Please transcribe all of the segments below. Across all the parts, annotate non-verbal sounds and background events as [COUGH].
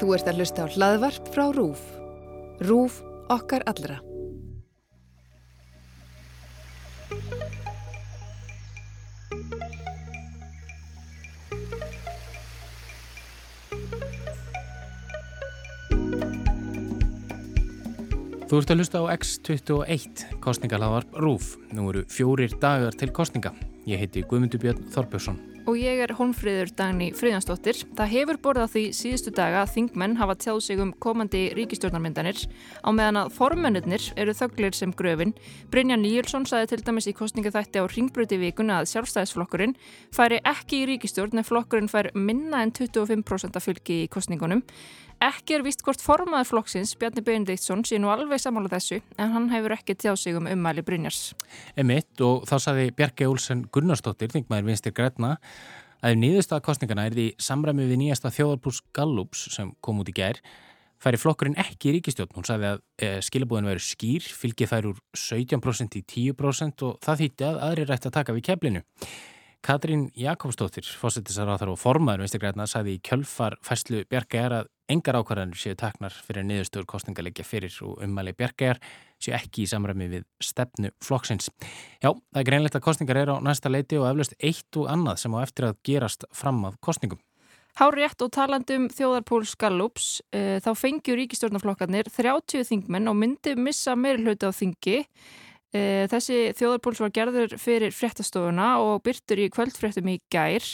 Þú ert að hlusta á hlaðvarp frá RÚF. RÚF okkar allra. Þú ert að hlusta á X21 kostningahlaðvarp RÚF. Nú eru fjórir dagar til kostninga. Ég heiti Guðmundur Björn Þorbjörnsson. Og ég er Holmfríður Dagni Fríðansdóttir. Það hefur borðað því síðustu daga að þingmenn hafa tjáð sig um komandi ríkistjórnarmyndanir á meðan að formennir eru þögglir sem gröfin. Brynja Níulsson saði til dæmis í kostningaþætti á ringbröti vikuna að sjálfstæðisflokkurinn færi ekki í ríkistjórn en flokkurinn fær minna en 25% fylgi í kostningunum. Ekki er vist hvort formaður flokksins, Bjarni Beindeitsson, sé nú alveg samála þessu en hann hefur ekki tjáð sig um ummæli Brynjars. Emitt og þá saði Bjarki Olsen Gunnarsdóttir, þingmaður vinstir Gretna, að ef nýðustaf kostningana er því samræmi við nýjasta þjóðarpúls Gallups sem kom út í gær, færi flokkurinn ekki í ríkistjórn. Hún saði að e, skilabúðin verið skýr, fylgið fær úr 17% í 10% og það þýtti að aðri rætti að taka við keflinu. Katrín Jakobsdóttir, fósittisar á þar og formaður vinstirgræna, sagði í kjölfar fæslu Bjarkæjar að engar ákvarðanir séu taknar fyrir niðurstöður kostningalegja fyrir og ummæli Bjarkæjar séu ekki í samræmi við stefnu flokksins. Já, það er greinlegt að kostningar er á næsta leiti og eflaust eitt og annað sem á eftir að gerast fram að kostningum. Hárétt og talandum þjóðarpóls Gallups, e, þá fengjur ríkistjórnarflokkarnir 30 þingmenn og myndi missa meiri hluti á þingi Eh, þessi þjóðarpóls var gerður fyrir fréttastofuna og byrtur í kvöldfréttum í gær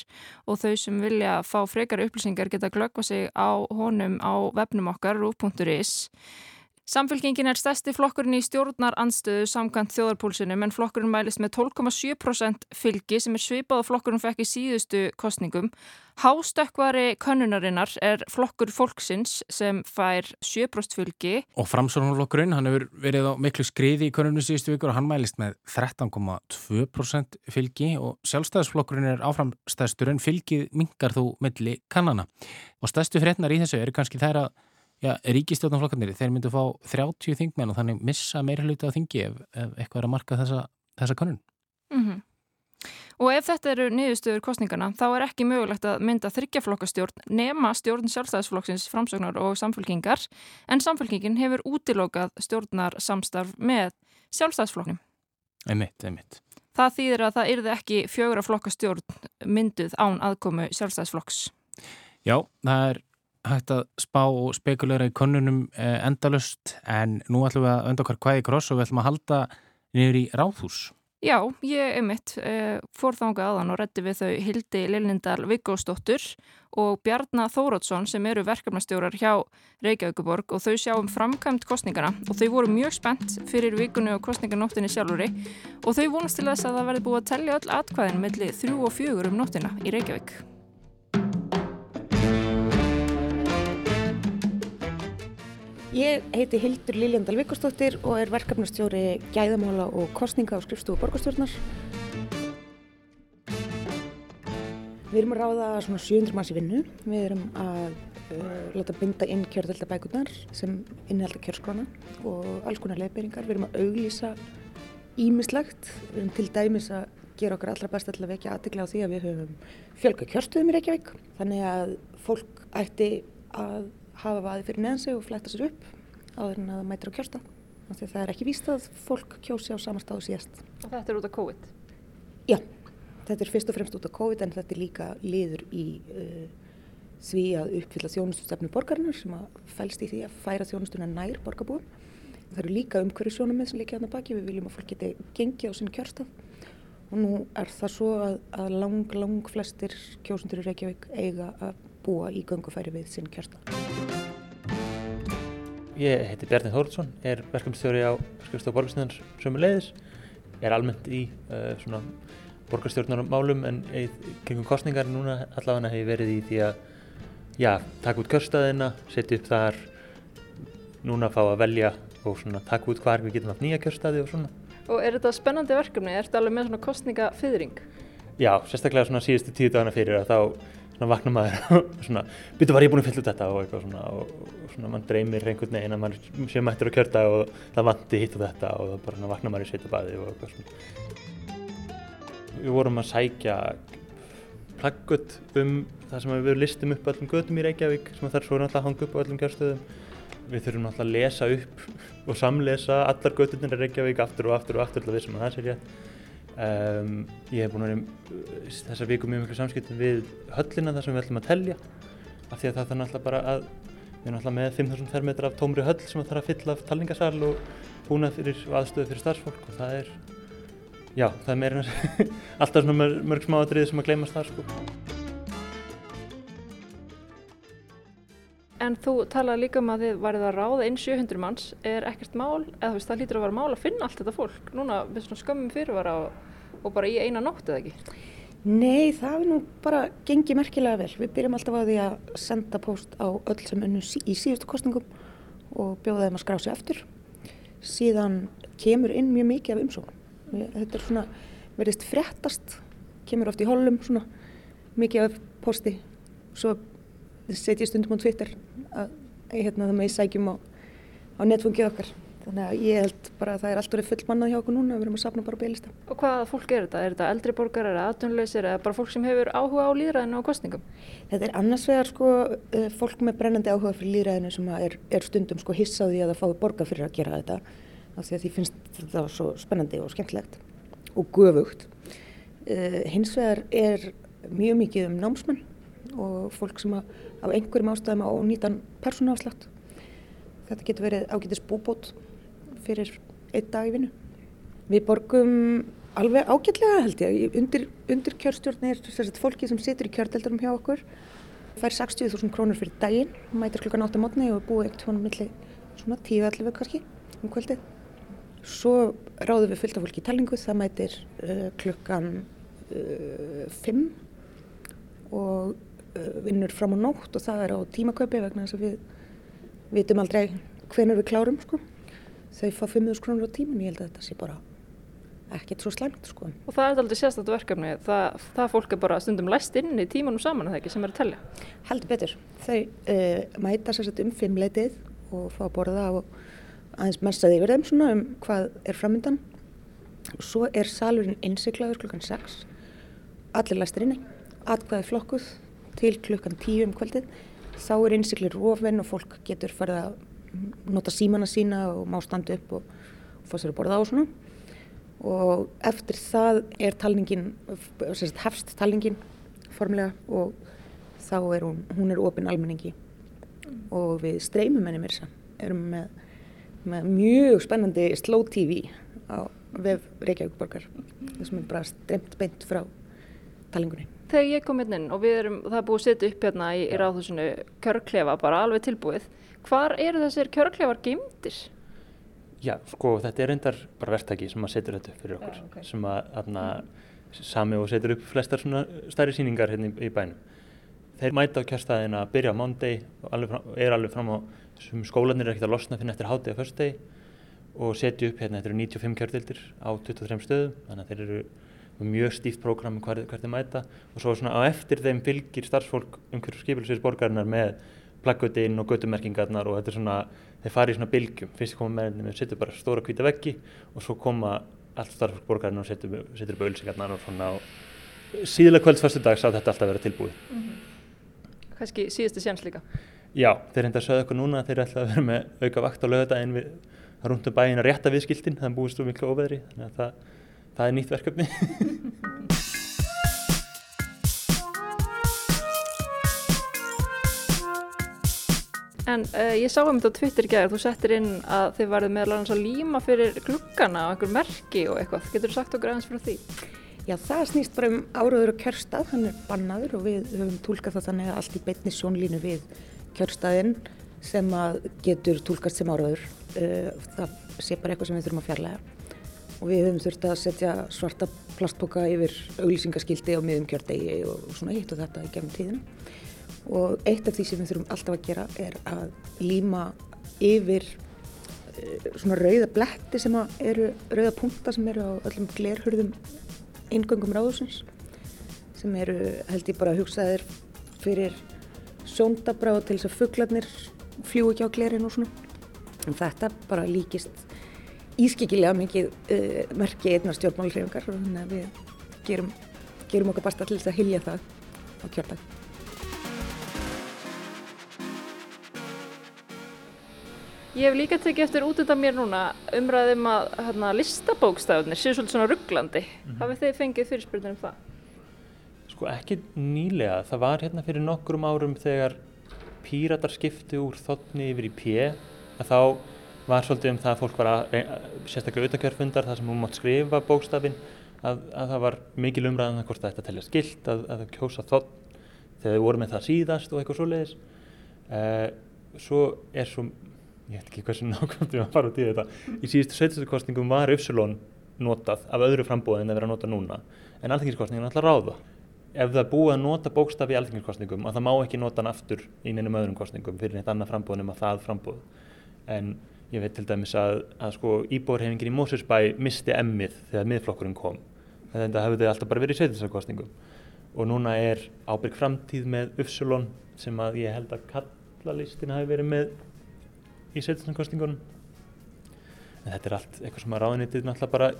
og þau sem vilja fá frekar upplýsingar geta glöggva sig á honum á vefnum okkar, rúf.is. Samfélkingin er stærsti flokkurinn í stjórnar anstöðu samkant þjóðarpólsunum en flokkurinn mælist með 12,7% fylgi sem er svipað og flokkurinn fekk í síðustu kostningum. Hástökkvari könnunarinnar er flokkur fólksins sem fær 7% fylgi. Og framsvonarflokkurinn, hann hefur verið á miklu skriði í könnunum síðustu vikur og hann mælist með 13,2% fylgi og sjálfstæðisflokkurinn er áframstæðstur en fylgið mingar þú milli kannana. Og stærstu frétnar í þessu eru kannski þær að Já, ríkistjóðanflokkarnir, þeir myndu fá 30 þingmenn og þannig missa meira hluti á þingi ef, ef eitthvað er að marka þessa, þessa konun. Mm -hmm. Og ef þetta eru niðurstöður kostningana, þá er ekki mögulegt að mynda þryggjaflokkastjórn nema stjórn sjálfstæðisflokksins framsögnar og samfélkingar, en samfélkingin hefur útilokað stjórnar samstarf með sjálfstæðisflokknum. Einmitt, einmitt. Það þýðir að það yrði ekki fjögur að flokkastjórn mynduð án aðkomu sjálfstæðisflokks. Já, það er hægt að spá og spekulera í konunum eh, endalust en nú ætlum við að önda okkar hvaði kross og við ætlum að halda niður í ráðhús. Já, ég er mitt eh, fór þánga aðan og reddi við þau Hildi Lillindal Viggósdóttur og Bjarnar Þórótsson sem eru verkefnastjórar hjá Reykjavíkuborg og þau sjáum framkvæmt kostningana og þau voru mjög spennt fyrir vikunni og kostninganóttinni sjálfuri og þau vonast til þess að það verði búið að tellja öll atkvæðin melli þrjú og fjögur um nóttina í Reykjavík. Ég heiti Hildur Liljandal Vikostóttir og er verkefnastjóri gæðamála og kostninga á skrifstofu borgarstjórnar. Við erum að ráða svona 700 manns í vinnu. Við erum að uh, láta binda inn kjörðaldabækunar sem innhalda kjörskrána og alls konar leiðbeiringar. Við erum að auglýsa ímislegt. Við erum til dæmis að gera okkar allra best að vekja aðtikla á því að við höfum fjölga kjörstöðum í Reykjavík. Þannig að fólk ætti að hafa vaði fyrir neðan sig og fletta sér upp áður en að það mætir á kjörstað. Þannig að það er ekki víst að fólk kjósi á samastáðu síðast. Og þetta er út af COVID? Já, þetta er fyrst og fremst út af COVID en þetta er líka liður í uh, því að uppfylla þjónustustefnu borgarinnar sem að fælst í því að færa þjónustuna nær borgarbúum. Það eru líka umhverju sjónumið sem líka hérna baki. Við viljum að fólk geti gengið á sinn kjörstað og nú er það svo að, að lang, lang flestir kjósundur í Reykjavík eiga að búa í göngufæri við sinn kjörstað. Ég heiti Bjarni Þóruðsson, er verkefnstjóri á skrifstof borgarstjórnar sömu leiðis, er almennt í uh, svona borgarstjórnarmálum en kringum kostningar núna allavega hef ég verið í því að já, taka út kjörstaðina, setja upp þar, núna fá að velja og svona taka út hvar við getum haft nýja kjörstaði og svona. Og er þetta spennandi verkefni? Er þetta alveg með svona kostningafyðring? Já, sérstaklega svona síðustu tíu dagana fyrir að þá svona vakna maður svona, byrju var ég búin að fylla út þetta og eitthvað svona og, svona mann dreymir einhvern veginn að maður sé mættur að kjörta og það vandi hitt og þetta og það bara vakna maður í sveitabæði og eitthvað svona. Við vorum að sækja plaggut um það sem við listum upp öllum gödum í Reykjavík sem þarf svo náttúrulega að hanga upp á öllum kjörstöðum. Við þurfum náttúrulega að lesa upp og samlesa allar gödunir í Reykjavík aftur og aftur og aftur til að vissum að það sé rétt. Um, ég hef búin að vera þessar viku mjög miklu samskiptum við höllina þar sem við ætlum að telja af því að það þarf náttúrulega bara að við erum náttúrulega með 5.000 fermetra af tómri höll sem þarf að fylla af talningasal og búna fyrir aðstöðu fyrir starfsfólk og það er já, það er meira [LAUGHS] alltaf svona mörg, smáatriði sem að gleymast þar sko. En þú talaði líka um að þið værið að ráða inn 700 manns, er ekkert mál, eða þú veist það lítur að vera mál að finna allt þetta fólk, núna við svona skömmum fyrirvara og, bara í eina nótt eða ekki? Nei, það er nú bara gengið merkilega vel. Við byrjum alltaf á því að senda post á öll sem unnu í síðustu kostningum og bjóða þeim að skrá sig eftir. Síðan kemur inn mjög mikið af umsóknum. Þetta er svona, verðist frettast, kemur oft í holum svona mikið af posti. Svo setjum stundum á Twitter að hérna, það með sækjum á, á netfungið okkar. Þannig að ég held bara að það er allt orðið fullmannað hjá okkur núna, við erum að sapna bara bygglista. Og hvaða fólk er þetta? Er þetta eldri borgar, er þetta aðdunleysir eða bara fólk sem hefur áhuga á líðræðinu og kostningum? Þetta er annars vegar sko eh, fólk með brennandi áhuga fyrir líðræðinu sem er, er stundum sko hissaði að það fái borga fyrir að gera þetta af því að því finnst þetta svo spennandi og skemmtlegt og gufugt. Uh, hins vegar er mjög mikið um námsmenn og fólk sem að, á einhverjum ástæðum á nýtan persónuafslátt. Þetta getur verið ágætis búbót fyrir einn dag í vinnu. Við borgum alveg ágætlega held ég. Undir, undir kjörstjórn þess að fólki sem situr í kjördeldurum hjá okkur fær 60.000 krónur fyrir daginn, mætir klukkan 8 mótni og búið ekkert honum milli svona 10-11 kannski um kvöldið. Svo ráðum við fylgta fólki í talingu, það mætir uh, klukkan uh, 5 og vinnur fram á nótt og það er á tímaköpi vegna þess að við vitum aldrei hvenar við klárum sko. Þau fá 5.000 krónur á tíman, ég held að þetta sé bara ekkert svo slæmt sko. Og það er aldrei sérstættu verkefni, það, það fólk er bara stundum læst inn í tímanum saman eða ekki sem er að tellja? Heldur betur, þau uh, mæta sérstaklega um fimmleitið og fá að borða og aðeins messaði yfir þeim svona um hvað er framöndan. Svo er salurinn innsiklaður klukkan 6, allir læstir inni, atkvæði flokkuð til klukkan 10 um kvöldið. Þá er innsiklir rofinn og fólk getur farið að nota símana sína og má standa upp og, og fá sér að borða á svona. Og eftir það er talningin, hefst talningin formlega og þá er hún, hún er ofinn almenningi og við streymum henni mér þess að erum með, með mjög spennandi slow tv á vef Reykjavík-borgar þessum er bara streymt beint frá talingunni. Þegar ég kom hérna inn og erum, það er búið að setja upp hérna í, í ráðhúsinu kjörklefa bara alveg tilbúið, hvar eru þessir kjörklefar geimdir? Já, sko þetta er reyndar bara verktæki sem að setja þetta upp fyrir okkur, Já, ok. sem að aðna, sami og setur upp flestar svona stærri síningar hérna í, í bænum. Þeir mæta á kjörstæðin að byrja á mándegi og er alveg fram á sem skólanir er ekkert að losna fyrir eftir hátegi á föstudegi og setja upp hérna, þetta eru 95 kjördildir á 23 stöðum, þannig að þeir eru mjög stíft prógram hvert, hvert þeir mæta og svo svona á eftir þeim fylgir starfsfólk umhverjum skipilsins borgarinnar með plaggötinn og göttumerkingarnar og þetta er svona, þeir fara í svona bylgjum, fyrst koma með þeir setja bara stóra hvíta veggi og svo koma allt starfsfólk borgarinnar og setja upp ölsingarnar og svona og síðlega kvölds fyrstu dags á þetta alltaf að vera tilbúið. Kannski síðustu séns líka. Já, þeir reynda að sögja okkur núna að þeir ætla að vera með auka vakt á lögadaginn við rúndum bæinn að rétta við skiltin, það er búist úr miklu óveðri, þannig að það, það er nýtt verkefni. [LAUGHS] En uh, ég sá um þetta á Twitter í gæðir, þú settir inn að þið varðið meðal annars að líma fyrir gluggana á einhver merki og eitthvað. Getur þú sagt okkur aðeins frá því? Já, það snýst bara um áraður og kjörstað, hann er bannaður og við höfum tólkað það þannig að allt í beinni sjónlínu við kjörstaðinn sem að getur tólkast sem áraður. Uh, það sé bara eitthvað sem við þurfum að fjarlæga. Og við höfum þurft að setja svarta plastboka yfir auglýsingaskildi á miðum kjördegi og svona hitt og þetta í gegnum tíðina. Og eitt af því sem við þurfum alltaf að gera er að líma yfir uh, svona rauða bletti sem að eru rauða punta sem eru á öllum glerhurðum ingöngum ráðusins sem eru held ég bara hugsaðir fyrir sjóndabra og til þess að fugglarnir fljúi ekki á glerin og svona. En þetta bara líkist ískikilega mikið uh, merki einnar stjórnmálhreyfingar og þannig að við gerum, gerum okkar basta til þess að hilja það á kjördag. Ég hef líka tekið eftir út undan mér núna umræðum að hérna, listabókstafunir séu svolítið svona rugglandi. Mm -hmm. Hafið þið fengið fyrirspyrnir um það? Sko ekki nýlega. Það var hérna fyrir nokkrum árum þegar píratar skipti úr þotni yfir í P að þá var svolítið um það að fólk var að, sérstaklega auðvitaðkjörfundar þar sem hún mátt skrifa bókstafinn að, að það var mikil umræðan um hvort það ætti að telja skilt að, að kjósa þotn þegar þið voru með það síðast og eitthvað svo leiðis. Uh, svo er svo ég veit ekki hversu [LAUGHS] nákvæmt við varum að fara út í þetta í síðustu sveitistakostningum var Upsilon notað af öðru frambóði en það verið að nota núna. En alþengiskostningin er alltaf ráða. Ef það er búið að nota bókstafi í alþengiskostningum að það má ekki nota hann aftur í neinum öðrum kostningum fyrir neitt annað frambóð nema það frambóð en ég veit til dæmis að, að sko íbúrhefingin í Mósusbæ misti emmið þegar miðflokkurinn kom þetta þau alltaf bara verið í sveitistakostningum og núna er ábyrg framtíð með Upsilon sem að ég held að kallalistin hafi verið með í setjumkostingunum en þetta er allt eitthvað sem að ráðinitið náttúrulega bara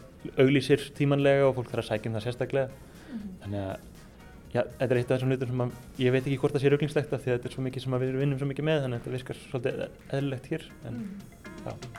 auglýsir tímanlega og fólk þarf að sækja um það sérstaklega mm -hmm. þannig að já, þetta er eitt af þessum hlutum sem að ég veit ekki hvort það sé rauglingslegt af því að þetta er svo mikið sem við vinnum svo mikið með þannig að þetta virkar svolítið eðlilegt hér en mm. Já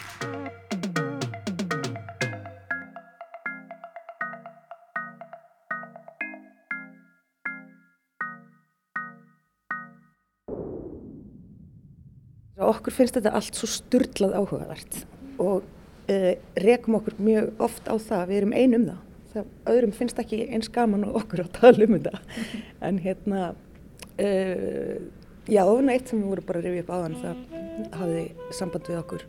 Okkur finnst þetta allt svo sturdlað áhugavert og uh, rekum okkur mjög oft á það, við erum einum það. það. Öðrum finnst ekki eins gaman og okkur að tala um þetta. [LAUGHS] En hérna, uh, já, það var eitt sem við vorum bara að rifja upp áðan, það hafði samband við okkur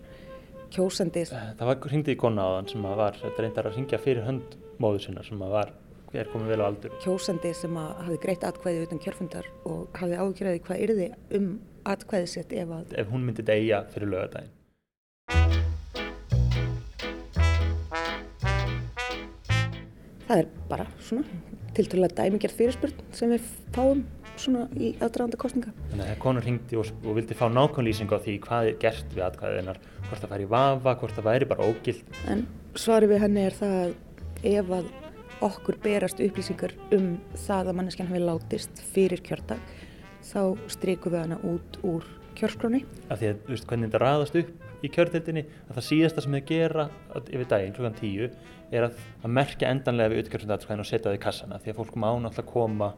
kjósandi. Eh, það var hringdi í kona áðan sem var, reyndar að ringja fyrir hönd móður sinna sem var, er komið vel á aldur. Kjósandi sem hafði greitt atkvæði utan kjörfundar og hafði ágjörði hvað yrði um atkvæðisett ef að... Ef hún myndi degja fyrir lögadaginn. Það er bara svona tilturlega dæmigerð fyrirspurn sem við fáum svona í aðdraganda kostninga. Þannig að konur hringdi og, og vildi fá nákvæmlýsing á því hvað er gert við atkvæðinar, hvort það væri vafa, hvort það væri bara ógild. En svarið við henni er það að ef að okkur berast upplýsingar um það að manneskjan hafi látist fyrir kjördag þá strykum við hana út úr kjörskróni. Af því að þú veist hvernig þetta raðast upp í kjörtildinni að það síðasta sem þau gera yfir daginn klukkan tíu er að, að merkja endanlega við utkjörfundaratskvæðin og setja það í kassana því að fólk má náttúrulega koma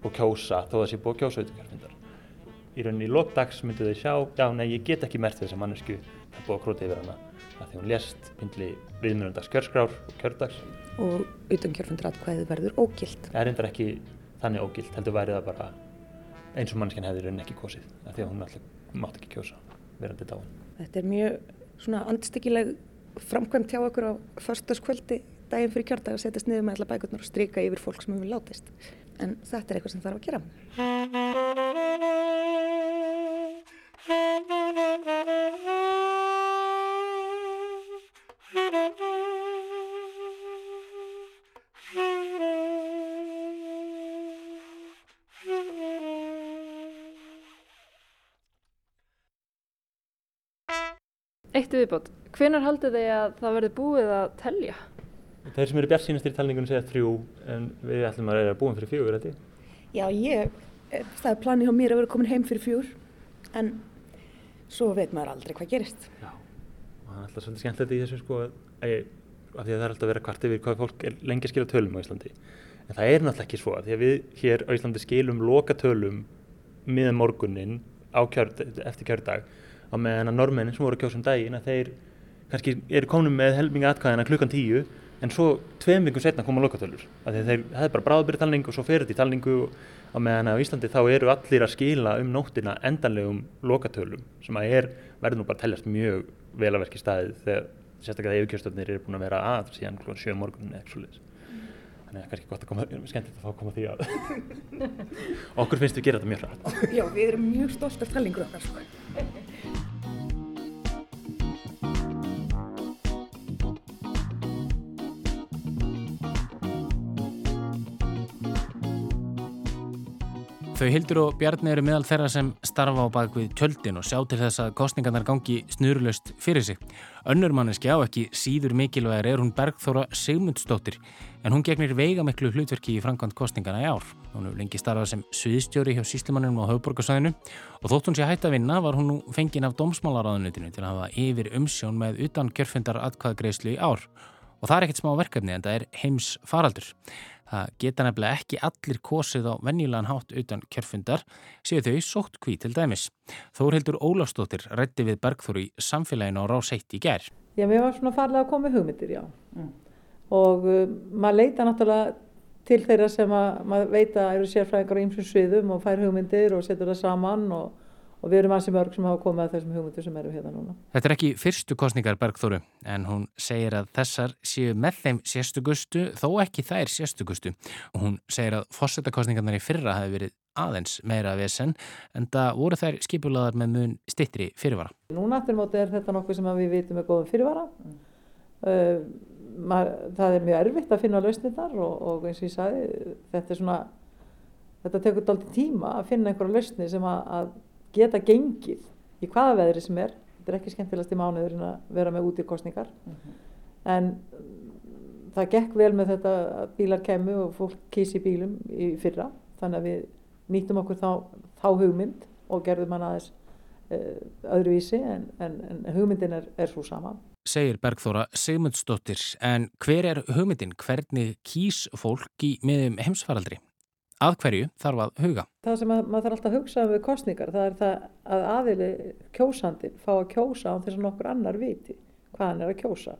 og kjósa þó það sé búið að kjósa utkjörfundar. Í rauninni í lókdags myndu þau sjá, já nei ég get ekki mert þess að mannesku það búið að króta yfir hana að því hún lést myndli viðmjöndags kjörskrár og kjördags. Og utkjörfundaratskvæði verður ógilt. Það er reyndar ekki þannig ógilt, heldur væri það bara eins og mannskinn hefði raunin ekki kosið af því að hún alltaf mátt ekki kjósa verandi dáin. Þetta er mjög svona andstyggileg framkvæmt hjá okkur á förstaskvöldi daginn fyrir kjördag að setjast niður með alla bækurnar og stryka yfir fólk sem hefur látist. En þetta er eitthvað sem þarf að gera. [LAUGHS] Eitt viðbót, hvenar haldið þið að það verði búið að telja? Þeir sem eru bjart sínastir í talningunum segja þrjú en við ætlum að reyna að búin fyrir fjögur þetta. Já, ég, eh, það er planið á mér að vera komin heim fyrir fjúr en svo veit maður aldrei hvað gerist. Já, og það er alltaf svolítið skemmtilegt í þessu sko að, að það er alltaf að vera kvart yfir hvað fólk er lengi að skilja tölum á Íslandi. En það er náttúrulega ekki svo að því að við hér á Íslandi skilum loka tölum miðan morgunin kjör, eftir kjördag á meðan að normennin sem voru að kjósa um daginn að þeir kannski eru komin með helminga atkvæðina klukkan tíu en svo tveim vingum setna koma lokatölur. Það er bara bráðbyrjartalning og svo fer þetta í talningu á meðan að á Íslandi þá eru allir að skila um nóttina endanlegum lokatölum sem að er, verður nú bara að teljast mjög vel að verki staðið þegar sérstaklega þegar yfirkjörstöfnir eru búin að vera að síðan klukkan sjö morgunin eða eitthvað þannig að það er kannski gott að koma, skemmtilegt að fá að koma því að okkur finnst við að gera þetta mjög hrætt Já, við erum mjög stolt af talningur okkar Þau Hildur og Bjarni eru meðal þeirra sem starfa á bakvið tjöldin og sjá til þess að kostningarnar gangi snurulöst fyrir sig. Önnur manneski á ekki síður mikilvægir er hún Bergþóra Sigmundsdóttir en hún gegnir veigamiklu hlutverki í framkvæmt kostningarna í ár. Hún hefur lengi starfað sem sviðstjóri hjá síslimannum á höfuborgarsæðinu og þótt hún sé hægt að vinna var hún nú fengin af dómsmálaráðunutinu til að hafa yfir umsjón með utan kjörfundar atkvaðgreislu í ár. Og það er ekkert smá verkefni en það er heims faraldur. Það geta nefnilega ekki allir kosið á venjulegan hátt utan kjörfundar séu þau sótt kví til dæmis. Þórhildur Ólafstóttir rætti við Bergþóru í samfélaginu á ráseitt í gær. Já, mér var svona farlega að koma hugmyndir, já. Mm. Og uh, maður leita náttúrulega til þeirra sem að, maður veit að eru sérfræðingar á ýmsum sviðum og fær hugmyndir og setur það saman og og við erum ansi mörg sem hafa komið að þessum hugmyndu sem eru hérna núna. Þetta er ekki fyrstu kostningar Bergþóru en hún segir að þessar séu með þeim sérstugustu þó ekki þær sérstugustu og hún segir að fórsetakostningarnar í fyrra hafi verið aðeins meira vesen en það voru þær skipulaðar með mun stittri fyrirvara. Núna aftur móti er þetta nokkuð sem við vitum er góðum fyrirvara. Mm. Uh, mað, það er mjög erfitt að finna lausnirnar og, og eins og ég sagði þetta er svona þetta tekur doldið tíma að finna einhverja lausni sem að, að geta gengið í hvaða veðri sem er þetta er ekki skemmtilegast í mánuður en að vera með út í kostningar mm -hmm. en það gekk vel með þetta að bílar kemur og fólk kísi bílum í fyrra þannig að við nýttum okkur þá, þá hugmynd og gerðum hann aðeins uh, öðruvísi en, en, en hugmyndin er, er svo sama Segir Bergþóra Sigmundsdóttir en hver er hugmyndin? Hvernig kýs fólk í meðum heimsfaraldri? Að hverju þarf að huga? Það sem að, maður þarf alltaf að hugsa um við kostningar það er það að aðili kjósandin fá að kjósa án þess að nokkur annar viti hvað hann er að kjósa.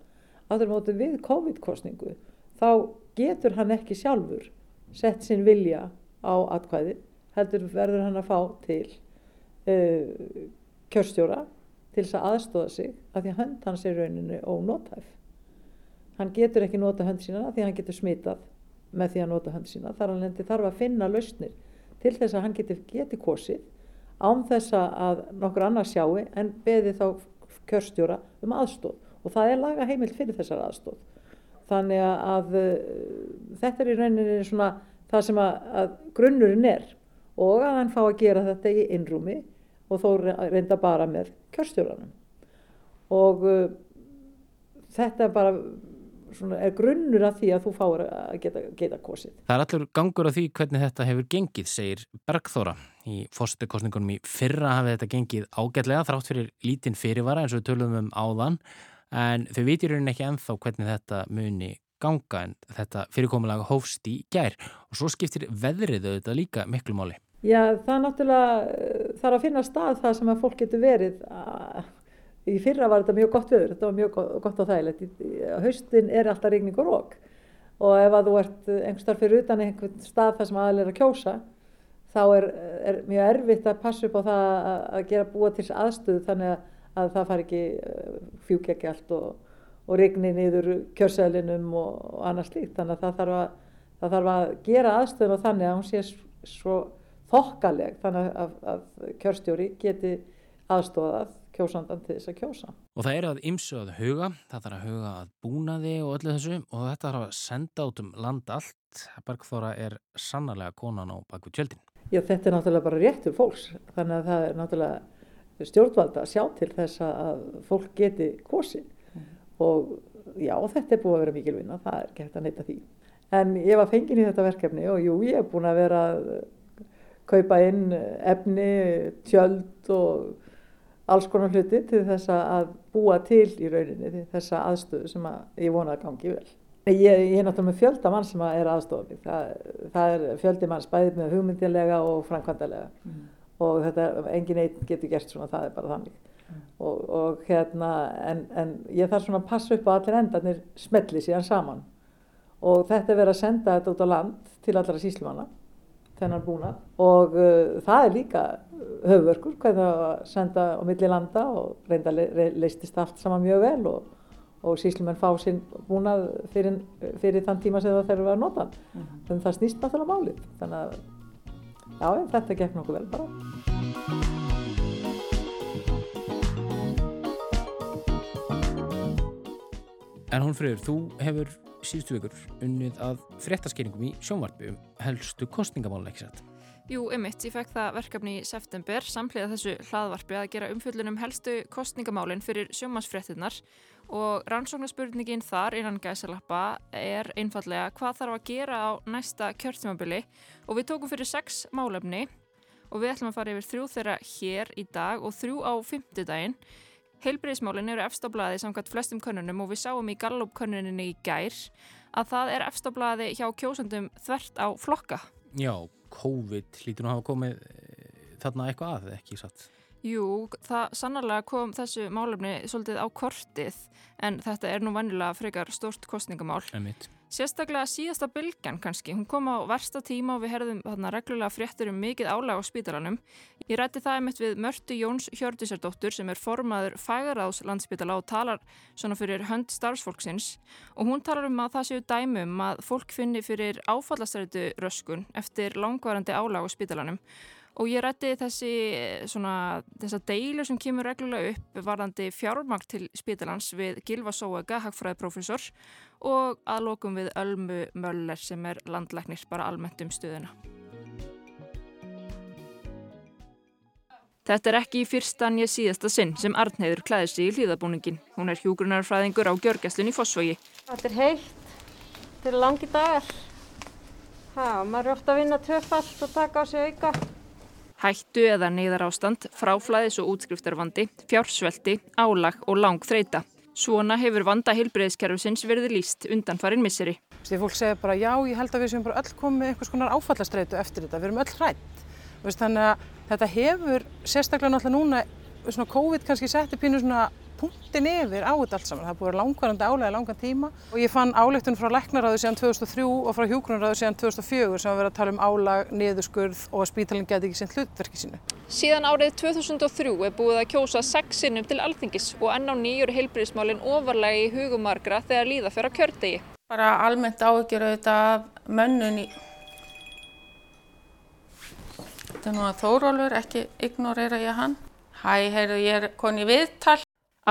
Áður móti við COVID-kostningu þá getur hann ekki sjálfur sett sinn vilja á atkvæði heldur verður hann að fá til uh, kjörstjóra til þess að aðstóða sig af því að hönd hans er rauninni ónótæf. Hann getur ekki nota hönd sína af því að hann getur smitað með því að nota hönd sína. Þar hann lendi þarf að finna lausnir til þess að hann geti, geti kosið án þess að nokkur annar sjáu en beði þá kjörstjóra um aðstóð og það er laga heimilt fyrir þessar aðstóð þannig að, að þetta er í rauninni svona það sem að, að grunnurinn er og að hann fá að gera þetta í innrúmi og þó reynda bara með kjörstjóranum. Og uh, þetta er bara er grunnur af því að þú fáir að geta, geta kosið. Það er allur gangur af því hvernig þetta hefur gengið, segir Bergþóra. Í fórstökkostningunum í fyrra hafi þetta gengið ágætlega þrátt fyrir lítinn fyrirvara eins og við tölum um áðan en þau vitir hérna ekki enþá hvernig þetta muni ganga en þetta fyrirkomulega hófst í gær og svo skiptir veðrið auðvitað líka miklu máli. Já, það er náttúrulega, það er að finna stað það sem að fólk getur verið að í fyrra var þetta mjög gott viður, þetta var mjög gott og þægilegt. Haustin er alltaf regning og rók og ef að þú ert einhver starf fyrir utan einhvern stað þar sem aðal er að kjósa þá er, er mjög erfitt að passa upp á það að, að gera búa til aðstöðu þannig að, að það far ekki uh, fjúkja ekki allt og, og regni niður kjörsælinum og, og annars líkt. Þannig að það þarf að, það þarf að gera aðstöðun og þannig að hún sé svo þokkaleg þannig að kjörstjóri geti aðstofað kjósandan til þess að kjósa. Og það er að ymsu að huga, það þarf að huga að búnaði og öllu þessu og þetta þarf að senda át um land allt. Bergþóra er sannarlega konan á bakvið tjöldin. Já, þetta er náttúrulega bara réttur fólks, þannig að það er náttúrulega stjórnvalda að sjá til þess að fólk geti kosi mm. og já, þetta er búið að vera mikil vinna, það er gett að neyta því. En ég var fengin í þetta verkefni og jú, ég er búin að vera að kaupa inn efni, tjöld og alls konar hluti til þess að búa til í rauninni þessa aðstöðu sem að ég vona að gangi vel. Ég, ég er náttúrulega með fjölda mann sem er aðstofið. Það, það er fjöldi mann spæðið með hugmyndilega og framkvæmdalega mm. og þetta, engin einn getur gert svona, það er bara þannig. Mm. Og, og hérna, en, en ég þarf svona að passa upp á allir endarnir smelli síðan saman og þetta er verið að senda þetta út á land til allra síslumanna þennan búna og uh, það er líka höfverkur hvernig að senda á milli landa og reynda le leistist allt saman mjög vel og, og síslumenn fá sinn búnað fyrir, fyrir þann tíma sem það þarf að nota mm -hmm. þannig að það snýst náttúrulega málið. Þannig að já, þetta gekk nokkuð vel bara. En hún friður, þú hefur síðustu vikur unnið að fréttaskeiringum í sjónvarpi um helstu kostningamálun ekki satt? Jú, ymitt, ég fekk það verkefni í september samlega þessu hlaðvarpi að gera umfjöldunum helstu kostningamálinn fyrir sjómasfréttinnar og rannsóknarspurningin þar innan gæsalappa er einfallega hvað þarf að gera á næsta kjörtímabili og við tókum fyrir sex málefni og við ætlum að fara yfir þrjú þeirra hér í dag og þrjú á fymtudaginn. Heilbreyðismálinn eru efstablaði samkvæmt flestum könnunum og við sáum í Gallup könnuninni í gær að það er efstablaði hjá kjósandum þvert á flokka. Já, COVID hlýtur nú að hafa komið eh, þarna eitthvað að, ekki satt? Jú, það sannarlega kom þessu málefni svolítið á kortið en þetta er nú vannilega frekar stort kostningamál. Emitt. Sérstaklega síðasta bylgjan kannski, hún kom á versta tíma og við herðum þarna reglulega fréttur um mikið álag á spítalanum. Ég rætti það einmitt við Mörtu Jóns Hjördisardóttur sem er formaður fægaráðs landsspítala og talar svona fyrir hönd starfsfólksins og hún talar um að það séu dæmum að fólk finni fyrir áfallastrætu röskun eftir langvarandi álag á spítalanum Og ég rætti þessi svona, þessa deilu sem kemur reglulega upp varðandi fjármang til spítalans við Gilva Sóega, hagfræðiprofessor og aðlokum við Ölmu Möller sem er landlæknir bara almennt um stuðuna. Þetta er ekki í fyrsta ég síðasta sinn sem Arnheiður klæðir sig í hlýðabúningin. Hún er hjúgrunarfræðingur á Gjörgæslun í Fossvogi. Þetta er heitt, þetta er langi dagar. Það, maður er ofta að vinna töfalt og taka á sig auka. Hættu eða neyðar ástand, fráflæðis og útskriftarvandi, fjársvelti, álag og lang þreita. Svona hefur vanda heilbreyðskerfisins verið líst undan farin misseri. Því fólk segir bara já, ég held að við séum bara öll komið einhvers konar áfallastreitu eftir þetta, við erum öll hrætt. Þannig að þetta hefur sérstaklega náttúrulega núna, svona COVID kannski setti pínu svona punktin yfir á þetta allt saman. Það búið langvarandi álega langan tíma og ég fann áleiktun frá leknaráðu síðan 2003 og frá hjógrunarráðu síðan 2004 sem að vera að tala um álag, niðurskurð og að spítalinn geti ekki sinn hlutverki sínu. Síðan árið 2003 er búið að kjósa sex sinnum til alþingis og enn á nýjur heilbríðismálinn ofarlega í hugumargra þegar líða fyrir að kjördegi. Bara almennt áhyggjur auðvitað mönnun í Þetta er nú að Þórólfur, ekki ignorera ég hann. Hæ, heyrðu, ég er koni viðtal.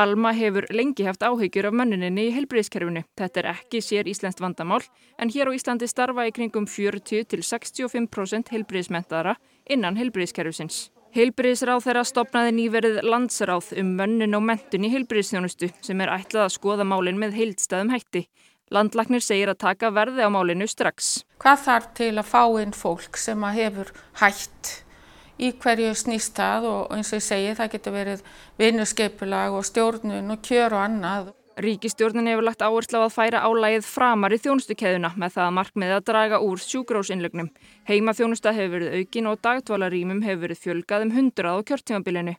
Alma hefur lengi haft áhyggjur af mönnuninni í heilbriðskerfinu. Þetta er ekki sér Íslandst vandamál en hér á Íslandi starfa í kringum 40-65% heilbriðsmentaðara innan heilbriðskerfisins. Heilbriðsráð þeirra stopnaði nýverið landsráð um mönnun og mentun í heilbriðsþjónustu sem er ætlað að skoða málinn með heildstæðum hætti. Landlagnir segir að taka verði á málinu strax. Hvað þarf til að fá inn fólk sem hefur hætt í hverju snýst það og eins og ég segi það getur verið vinnurskeipulag og stjórnun og kjör og annað. Ríkistjórnin hefur lagt áherslu á að færa álægið framar í þjónustukeðuna með það markmið að draga úr sjúgrósinnlögnum. Heima þjónusta hefur verið aukin og dagdvalarýmum hefur verið fjölgað um 100 á kjörtímabilinu.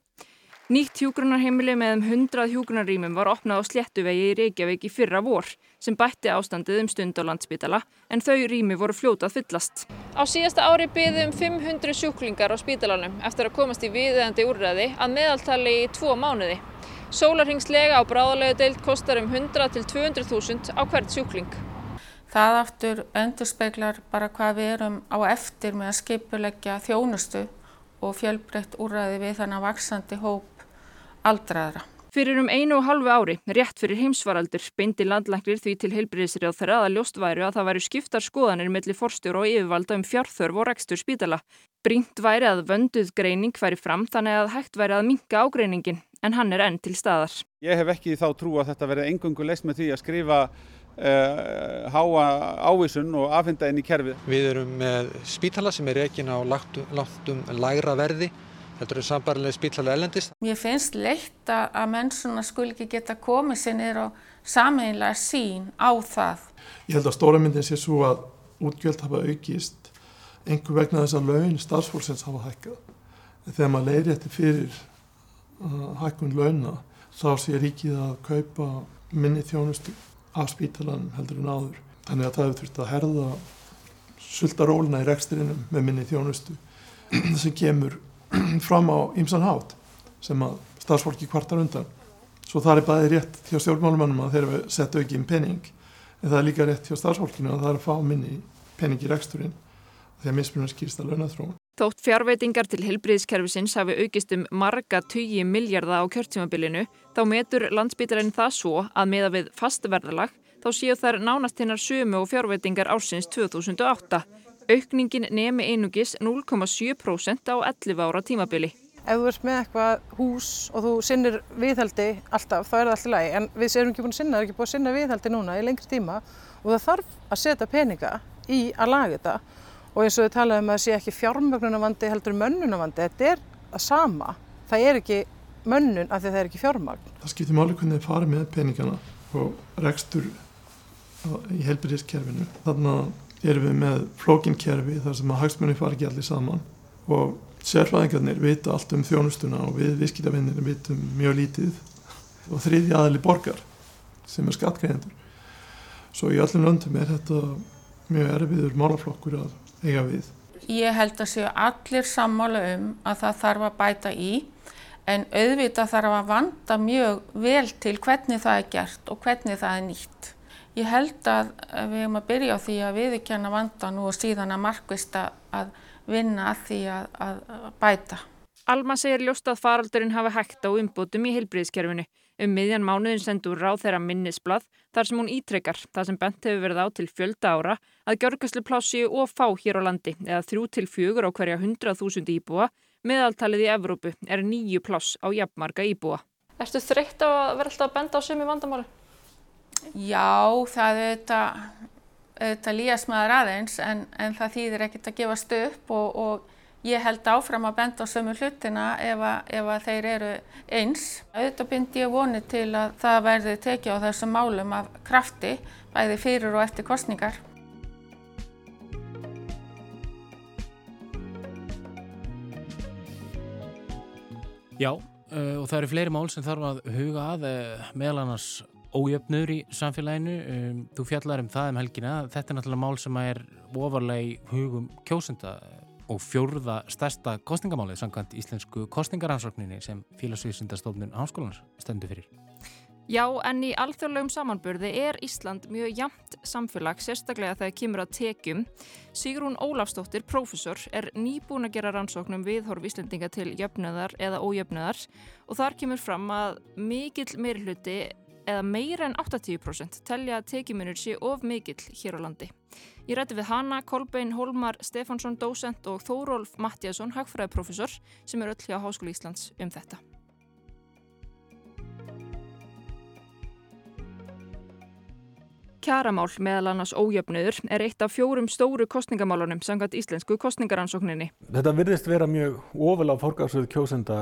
Nýtt hjúgrunarheimili með um 100 hjúgrunarrýmum var opnað á Sléttuvegi í Reykjavík í fyrra vor sem bætti ástandið um stund á landsbítala en þau rými voru fljótað fyllast. Á síðasta ári byði um 500 sjúklingar á spítalanum eftir að komast í viðeðandi úrræði að meðaltali í tvo mánuði. Sólarhengslega á bráðalegu deilt kostar um 100 til 200 þúsund á hvert sjúkling. Það aftur endur speiklar bara hvað við erum á eftir með að skipuleggja þjónustu og fjölbreytt úrræði við þannig vaksandi hóp aldraðra. Fyrir um einu og halvu ári, rétt fyrir heimsvaraldur, beindi landlæknir því til heilbriðisrið þeirra að ljóst væri að það væri skiptar skoðanir melli forstjóru og yfirvalda um fjárþörf og rekstur spítala. Brínt væri að vönduð greining væri fram þannig að hægt væri að minka ágreiningin, en hann er enn til staðar. Ég hef ekki þá trú að þetta verði engungu leist með því að skrifa Uh, háa ávísun og afhenda inn í kerfið. Við erum með spítala sem er ekki á láttum lægra verði Þetta eru sambarlega spítalega ellendist. Mér finnst leitt að menn svona skul ekki geta komið sér niður á sameinlega sín á það. Ég held að stóra myndin sé svo að útgjöld hafa aukist einhver vegna þess að laun starfsfólksins hafa hækkað. Þegar maður leiðir þetta fyrir uh, hækkun launa þá sé ríkið að kaupa minni þjónustu af spítalanum heldur en áður. Þannig að það hefur þurft að herða sultaróluna í reksturinnum með minni þjónustu [CLEARS THROAT] sem kemur [CLEARS THROAT] fram á ýmsan hátt sem að starfsfólki kvartar undan. Svo það er bæði rétt hjá stjórnmálumannum að þeir eru sett aukinn pening en það er líka rétt hjá starfsfólkinu að það er að fá minni pening í reksturinn þegar mismunum skýrst að launathróun. Þótt fjárveitingar til helbriðskerfisins hafi aukist um marga 20 miljardar á kjörtímabilinu þá metur landsbytarinn það svo að meða við fastverðalag þá séu þær nánast hinnar sömu og fjárveitingar ársins 2008 Aukningin nemi einugis 0,7% á 11 ára tímabili. Ef þú ert með eitthvað hús og þú sinnir viðhaldi alltaf, þá er það alltaf lægi. En við erum ekki búin að sinna, það er ekki búin að sinna viðhaldi núna í lengri tíma og það þarf að setja peninga í að laga þetta. Og eins og við talaðum um að það sé ekki fjármögnunavandi heldur mönnunavandi. Þetta er að sama. Það er ekki mönnun af því það er ekki fjármagn. Það skiptir máli hvernig þið farið með peningana og rekstur í helbyrðiskerfinu. Þannig erum við með flókinkerfi þar sem að hagsmunni fari ekki allir saman og sérfræðingarnir vita allt um þjónustuna og við viðskiptavinnir vitum mjög lítið og þriði aðli borgar sem er skattgreðendur. Svo í öllum löndum er þetta mjög erfiður málaflokkur að eiga við. Ég held að séu allir sammála um að það þarf að bæta í en auðvitað þarf að vanda mjög vel til hvernig það er gert og hvernig það er nýtt. Ég held að við erum að byrja á því að viðkjanna vandan og síðan að markvista að vinna að því að, að bæta. Alma segir ljóst að faraldurinn hafi hægt á umbútum í heilbriðskerfinu. Um miðjan mánuðin sendur ráð þeirra minnisblad þar sem hún ítrekkar það sem bent hefur verið á til fjölda ára að gjörgæslu plássi og fá hér á landi eða þrjú til fjögur á hverja 100.000 íbúa meðaltalið í Evrópu er nýju pláss á jafnmarga íbúa. Erstu þreytt á að vera alltaf að benda á sumi vandamáli? Já, það er þetta auðvitað líast maður aðeins en, en það þýðir ekkert að gefast upp og, og ég held áfram að benda á sömu hlutina ef að, ef að þeir eru eins. Auðvitað bind ég voni til að það verði tekið á þessum málum af krafti bæði fyrir og eftir kostningar. Já, uh, og það eru fleiri mál sem þarf að huga að uh, meðal annars ójöfnur í samfélaginu. Um, þú fjallar um það um helgina. Þetta er náttúrulega mál sem er ofarlega í hugum kjósenda og fjórða stærsta kostningamálið samkvæmt íslensku kostningaransókninni sem félagsvísindastofnun háskólanar stendur fyrir. Já, en í alþjóðlegum samanburði er Ísland mjög jamt samfélag, sérstaklega þegar kemur að tekjum. Sigrún Ólafstóttir, prófessor, er nýbúin að gera rannsóknum viðhorf Íslandinga til jöfnöðar eða ójöfnöðar og þar kemur fram að mikill meirhluti eða meira en 80% telja að tekjumunur sé of mikill hér á landi. Ég rætti við hana, Kolbein Holmar Stefansson, dósent og Þórólf Mattiasson, hagfræðiprofessor sem er öll hjá Háskóli Íslands um þetta. Kjaramál meðal annars ójöfnuður er eitt af fjórum stóru kostningamálunum sangat íslensku kostningaransókninni. Þetta virðist vera mjög ofal á fórgáðsöðu kjósenda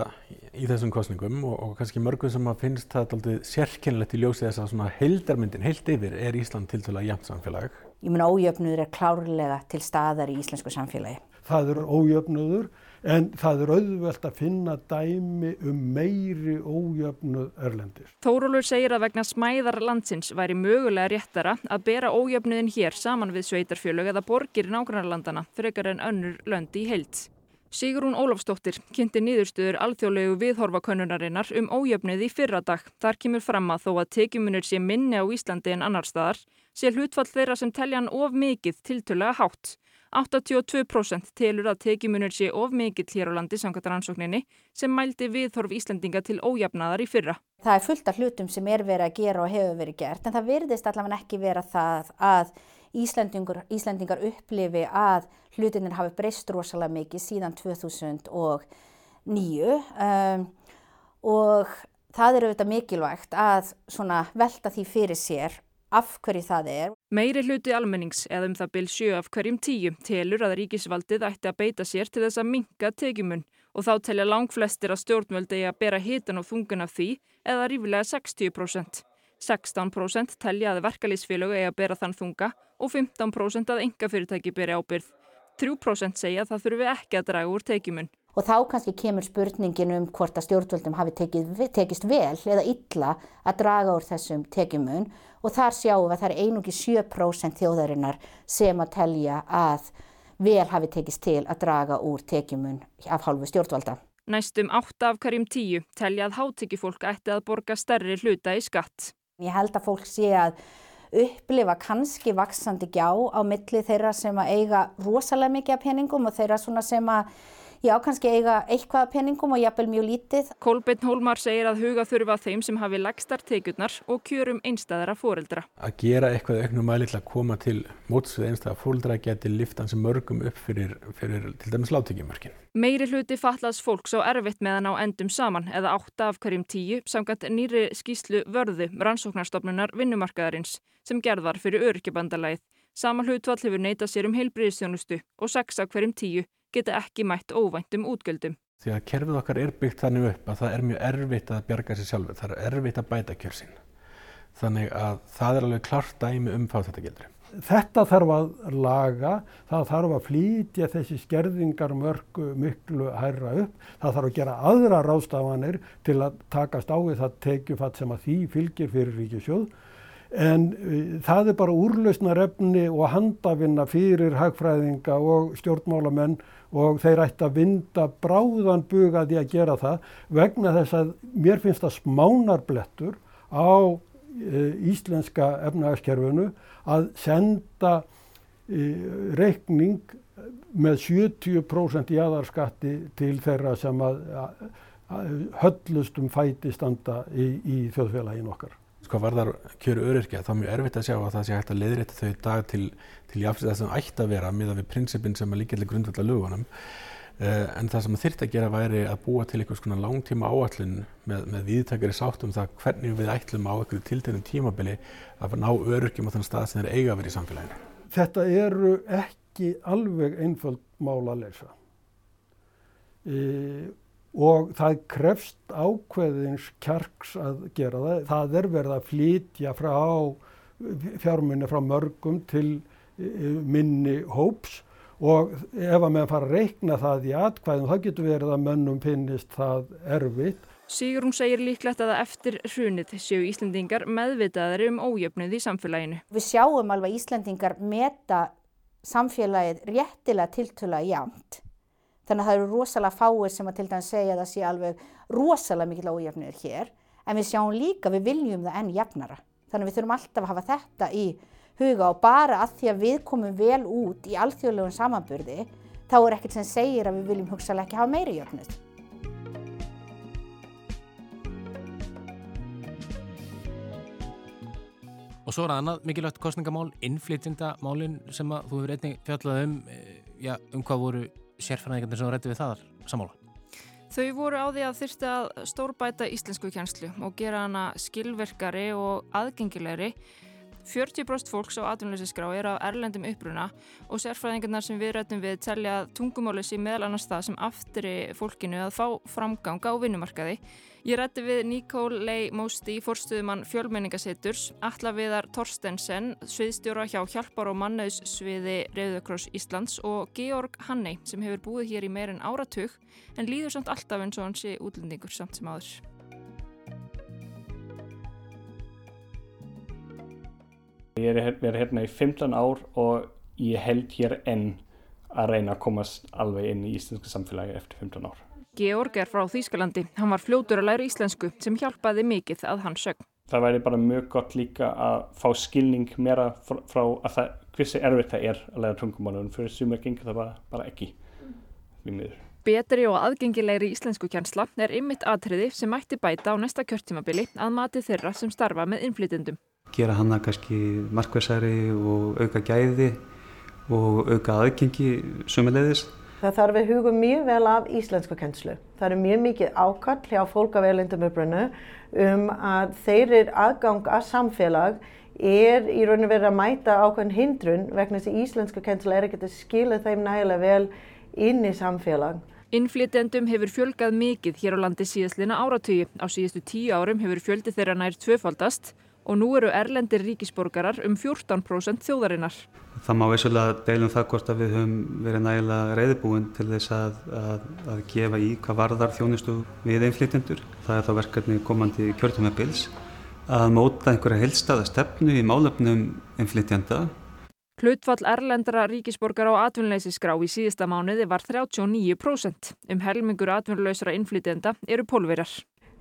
í þessum kostningum og, og kannski mörgum sem að finnst það aldrei sérkennilegt í ljósi þess að svona heildarmyndin, heilt yfir, er Ísland til dæla jæmt samfélag. Ég mun ójöfnuður er klárlega til staðar í íslensku samfélagi. Það eru ójöfnuður en það er auðvelt að finna dæmi um meiri ójöfnuð örlendir. Þórólur segir að vegna smæðar landsins væri mögulega réttara að bera ójöfnuðin hér saman við sveitarfjölög eða borgir í nágrannarlandana frekar en önnur löndi í heilt. Sigrún Ólafsdóttir kynnti nýðurstöður alþjóðlegu viðhorfakönnunarinnar um ójöfnuð í fyrra dag. Þar kemur fram að þó að tekjumunir sé minni á Íslandi en annar staðar sé hlutfall þeirra sem telja hann of mikið tiltölega hátt. 82% telur að tekimunur sé of mikill hér á landi samkvæmt rannsókninni sem mældi viðhorf Íslandinga til ójafnaðar í fyrra. Það er fullt af hlutum sem er verið að gera og hefur verið gert en það virðist allavega ekki vera það að Íslandingar, Íslandingar upplifi að hlutinir hafi breyst rosalega mikið síðan 2009 um, og það er auðvitað mikilvægt að velta því fyrir sér af hverju það er. Meiri hluti almennings eða um það byl sjö af hverjum tíu telur að ríkisvaldið ætti að beita sér til þess að minka tekjumun og þá telja langflestir að stjórnvöldi að bera hitan og þungun af því eða rífilega 60%. 16% telja að verkalýsfélög að bera þann þunga og 15% að enga fyrirtæki beri ábyrð. 3% segja að það þurfi ekki að draga úr tekjumun. Og þá kannski kemur spurningin um hvort að stjórnvöldum hafi tekið, tekist vel eða illa að draga úr þessum tekjumun og þar sjáum við að það er einungi 7% þjóðarinnar sem að telja að vel hafi tekist til að draga úr tekjumun af hálfu stjórnvalda. Næstum 8 af hverjum 10 telja að hátekjufólk ætti að borga stærri hluta í skatt. Ég held að fólk sé að upplifa kannski vaksandi gjá á milli þeirra sem að eiga rosalega mikið af peningum og þeirra sem að já, kannski eiga eitthvað peningum og jafnvel mjög lítið. Kolbeinn Hólmar segir að huga þurfa þeim sem hafi legstar tekjurnar og kjörum einstæðara fóreldra. Að gera eitthvað auknum mæli til að koma til móts við einstæða fóreldra geti liftan sem mörgum upp fyrir, fyrir til dæmis láttekjumörkin. Meiri hluti fallaðs fólks á erfitt meðan á endum saman eða átta af hverjum tíu samkvæmt nýri skýslu vörðu rannsóknarstofnunar vinnumarkaðarins sem gerðar fyrir örkjabandalagið. Sama hlutfall hefur neytað sér um heilbriðistjónustu og sex af hverjum tíu geta ekki mætt óvæntum útgjöldum. Því að kerfið okkar er byggt þannig upp að það er mjög erfitt að bjarga sér sjálfur, það er erfitt að bæta kjörsinn. Þannig að það er alveg klart dæmi um fátættagildri. Þetta þarf að laga, það þarf að flýtja þessi skerðingar mörgu miklu hærra upp, það þarf að gera aðra rástafanir til að takast á við það tekjufatt sem að því fylgir fyrir ríkisjóð en uh, það er bara úrlausnarefni og handavinna fyrir hagfræðinga og stjórnmálamenn og þeir ætti að vinda bráðan bugaði að gera það vegna þess að mér finnst það smánarblettur á uh, íslenska efnagaskerfinu að senda uh, reikning með 70% jáðarskatti til þeirra sem að, að, að höllustum fæti standa í, í þjóðfélagin okkar sko varðar kjöru öryrkja þá er mjög erfitt að sjá að það sé hægt að leiðrétta þau dag til, til jáfnveg það sem ætti að vera miða við prinsipin sem er líkjörlega grundvölda lögunum uh, en það sem þurft að gera væri að búa til einhvers konar langtíma áallin með, með viðtakari sátt um það hvernig við ætlum á einhverju tiltegum tímabili að ná öryrkjum á þann stað sem þeir eiga að vera í samfélaginu. Þetta eru ekki alveg einföld mála að leysa. E og það krefst ákveðins kjarks að gera það. Það er verið að flytja frá fjármunni frá mörgum til e, minni hóps og ef að meðan fara að reikna það í atkvæðum þá getur verið að mönnum finnist það erfitt. Sigrun segir líklegt að eftir hrunið séu Íslendingar meðvitaðari um ójöfnuð í samfélaginu. Við sjáum alveg Íslendingar meta samfélagið réttilega tiltöla jæmt Þannig að það eru rosalega fáir sem að til dæmis segja að það sé alveg rosalega mikil ójöfnir hér. En við sjáum líka, við viljum það enn jafnara. Þannig að við þurfum alltaf að hafa þetta í huga og bara að því að við komum vel út í alþjóðlegum samanburði, þá er ekkert sem segir að við viljum hugsalega ekki hafa meiri jöfnir. Og svo er það annað mikilvægt kostningamál, innflytjendamálin sem að þú hefur einnig fjallað um, eh, já, um hvað voru sérfæðingarnir sem rætti við það samála? Þau voru á því að þurfti að stórbæta íslensku kjænslu og gera hana skilverkari og aðgengilegri 40% fólks á atvinnleysinskrá er á erlendum uppruna og sérfræðingarnar sem við rættum við telja tungumáli sem meðal annars það sem aftri fólkinu að fá framgang á vinnumarkaði. Ég rætti við Nikól Lei Mósti, forstuðumann fjölmenningasetturs, Alla Viðar Torstensen, sviðstjóra hjá Hjalpar og Mannauðs sviði Rauðakross Íslands og Georg Hannei sem hefur búið hér í meirinn áratug en líður samt alltaf eins og hans sé útlendingur samt sem aður. Ég er verið hérna í 15 ár og ég held hér enn að reyna að komast alveg inn í íslenska samfélagi eftir 15 ár. Georg er frá Þýskalandi. Hann var fljótur að læra íslensku sem hjálpaði mikið að hann sög. Það væri bara mjög gott líka að fá skilning meira frá, frá að það hversi erfitt það er að læra tungumálunum fyrir sumir gengur það bara, bara ekki við miður. Betri og aðgengilegri íslensku kjænsla er ymmit atriði sem mætti bæta á næsta kjörtímabili að mati þeirra sem starfa með innflytendum gera hana kannski markværsari og auka gæði og auka aðgengi sumulegðis. Það þarf við hugum mjög vel af íslensku kennslu. Það er mjög mikið ákall hjá fólk af velindum upprunnu um að þeir eru aðgang að samfélag er í raun og verið að mæta ákveðin hindrun vegna þess að íslensku kennsla er ekkert að skila þeim nægilega vel inn í samfélag. Innflytendum hefur fjölgað mikið hér á landi síðastlina áratugi. Á síðustu tíu árum hefur fjöldi þeirra nær tvöfaldast og nú eru erlendir ríkisborgarar um 14% þjóðarinnar. Það má vissulega deilum það hvort að við höfum verið nægilega reyðbúin til þess að, að, að gefa í hvað varðar þjónustu við einflýtjendur. Það er þá verkefni komandi kjörtumabils að móta einhverja heilstaða stefnu í málefnum einflýtjenda. Hlutfall erlendra ríkisborgar á atvinnleysisgrá í síðasta mánuði var 39%. Um helmingur atvinnlausra innflytjenda eru pólverar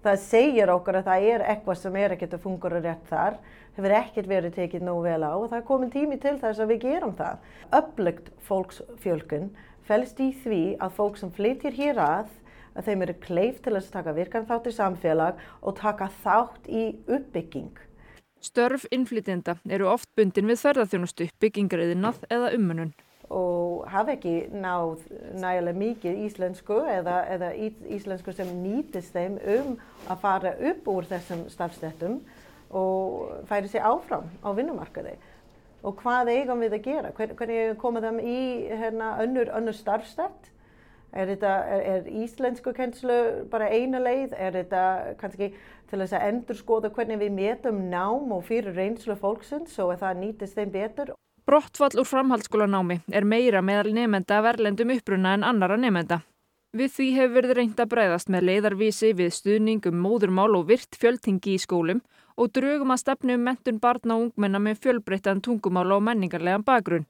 það segir okkur að það er eitthvað sem er ekkert að fungura rétt þar verður ekkert verið tekið nóg vel á og það er komin tími til þess að við gerum það. Öflugt fólksfjölkun felst í því að fólk sem flyttir hér að, að þeim eru kleif til að taka virkan þátt í samfélag og taka þátt í uppbygging. Störf innflytjenda eru oft bundin við ferðarþjónustu, byggingariðinað eða ummunun. Og hafa ekki náð nægilega mikið íslensku eða, eða íslensku sem nýtist þeim um að fara upp úr þessum starfstettum og færi sér áfram á vinnumarkaði. Og hvað eigum við að gera? Hvernig koma þeim í hérna, önnur, önnur starfstett? Er, er, er íslensku kennslu bara eina leið? Er þetta kannski til þess að endur skoða hvernig við metum nám og fyrir reynslu fólksins og að það nýtist þeim betur? Brottfall úr framhaldsskólanámi er meira meðal nefnda verlendum uppruna en annara nefnda. Við því hefur verið reynd að breyðast með leiðarvísi við stuðningum móðurmál og virt fjöldtingi í skólum og drögum að stefnu um mentun barna og ungmenna með fjölbreyttan tungumál og menningarlegan bakgrunn.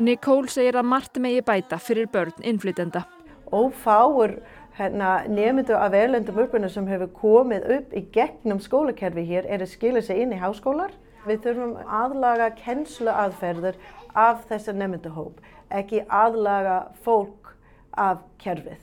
Nicole segir að margt megi bæta fyrir börn innflytenda. Ófáur hérna, nefndu af erlendum uppruna sem hefur komið upp í gegnum skólakerfi hér er að skilja sig inn í háskólar. Við þurfum aðlaga kennslu aðferður af þessar nefnduhóp, ekki aðlaga fólk af kerfið.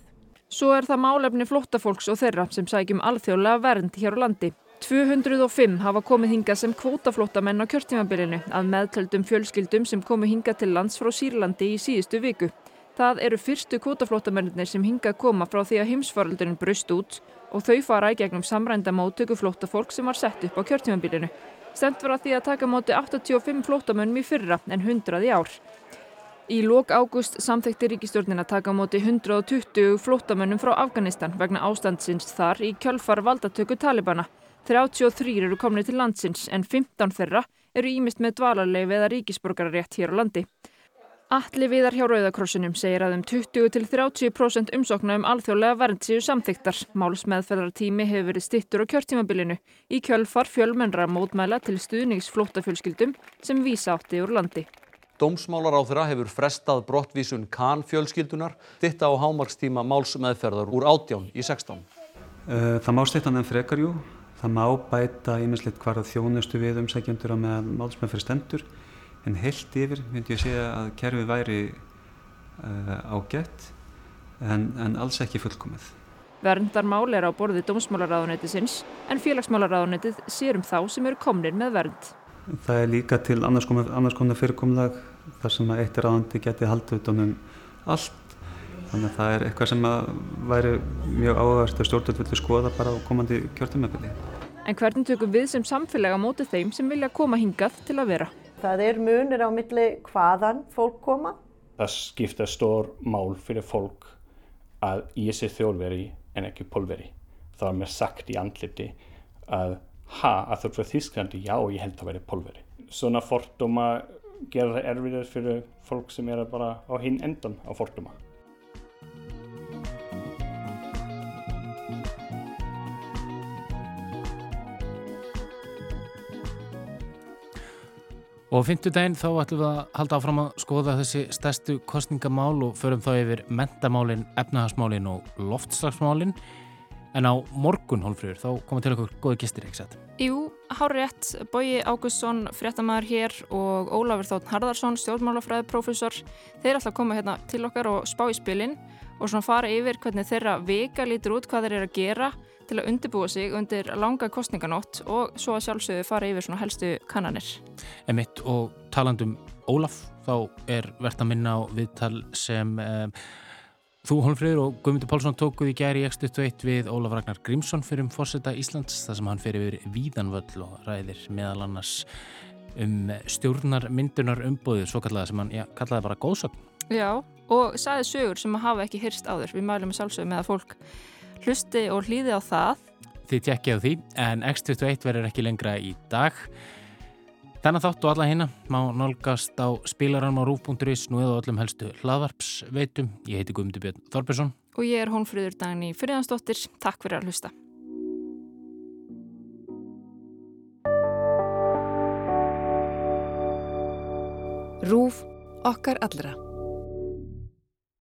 Svo er það málefni flóttafólks og þeirra sem sækjum alþjóðlega vernd hér á landi. 205 hafa komið hinga sem kvótaflóttamenn á kjörtímabilinu að meðtöldum fjölskyldum sem komu hinga til lands frá Sýrlandi í síðustu viku. Það eru fyrstu kvótaflóttamennir sem hingað koma frá því að heimsfaraldurinn brust út og þau fara í gegnum samrænda móttöku flóttafólk sem var sett upp á kjörtímanbílinu. Stemt var að því að taka móti 85 flóttamönnum í fyrra en 100 í ár. Í lok ágúst samþekti ríkistjórnin að taka móti 120 flóttamönnum frá Afganistan vegna ástandsins þar í kjölfar valdatöku Talibana. 33 eru komni til landsins en 15 þeirra eru ímist með dvalarleif eða ríkisborgararétt hér á landi. Alli viðar hjá Rauðakrossinum segir að um 20-30% umsókna um alþjóðlega vernd séu samþyktar. Málsmeðferðartími hefur verið stittur á kjörtímabilinu í kjölfar fjölmennra mótmæla til stuðnings flóttafjölskyldum sem vísa átti úr landi. Dómsmálar á þeirra hefur frestað brottvísun kan fjölskyldunar ditta á hámarkstíma málsmeðferðar úr átján í 16. Eh, það má stittan en frekarjú. Það má bæta ímislegt hvar að þjónustu við umsækjendur á meðan málsmeðferð stendur en heilt yfir myndi ég segja að kerfið væri uh, ágætt en, en alls ekki fullkomið. Verndarmál er á borði dómsmálaráðunætisins en félagsmálaráðunætið sér um þá sem eru komnir með vernd. Það er líka til annars konar fyrirkomlag þar sem að eittir ráðandi geti haldið utanum allt þannig að það er eitthvað sem að væri mjög áhugast að stjórnvöld vilja skoða bara á komandi kjörtumöfili. En hvernig tökum við sem samfélag á móti þeim sem vilja koma hingað til að vera? Það er munir á milli hvaðan fólk koma. Það skipta stór mál fyrir fólk að ég sé þjórveri en ekki pólveri. Það var mér sagt í andliti að ha, að þú frá Þísklandi, já, ég held að vera pólveri. Svona fordóma gera það erfiðar fyrir fólk sem er bara á hinn endan á fordóma. Og fymtudaginn þá ætlum við að halda áfram að skoða þessi stærstu kostningamál og förum þá yfir mentamálin, efnahagsmálin og loftslagsmálin. En á morgun, Hólfrýður, þá koma til okkur góði gistir, ekki sett? Jú, hár rétt, Bóji Águstsson, fréttamaður hér og Ólafur Þótt Harðarsson, stjórnmálafræðiprofessor. Þeir ætla að koma hérna til okkar og spá í spilin og svona fara yfir hvernig þeirra vika lítur út, hvað þeir eru að gera til að undirbúa sig undir langa kostninganótt og svo að sjálfsögðu fara yfir svona helstu kannanir. Emitt og talandum Ólaf, þá er verðt að minna á viðtal sem um, þú, Holmfríður og Guðmundur Pálsson tókuð í gæri í X21 við Ólaf Ragnar Grímsson fyrir um fórseta Íslands, þar sem hann fyrir yfir Víðanvöll og ræðir meðal annars um stjórnar myndunar umbóðið, svo kallaði sem hann, já, kallaði bara góðsögn. Já, og sagði sögur sem að hafa ekki hyrst áður. Við mælum sjálfsögum með að fólk hlusti og hlýði á það. Þið tjekkið á því, en X21 verður ekki lengra í dag. Þennan þátt og alla hérna má nálgast á spilarann á rúf.is nú eða öllum helstu hlaðvarpsveitum. Ég heiti Guðmundur Björn Þorbjörnsson. Og ég er Hónfríður Dagni Friðansdóttir. Takk fyrir að hlusta. Rúf okkar allra.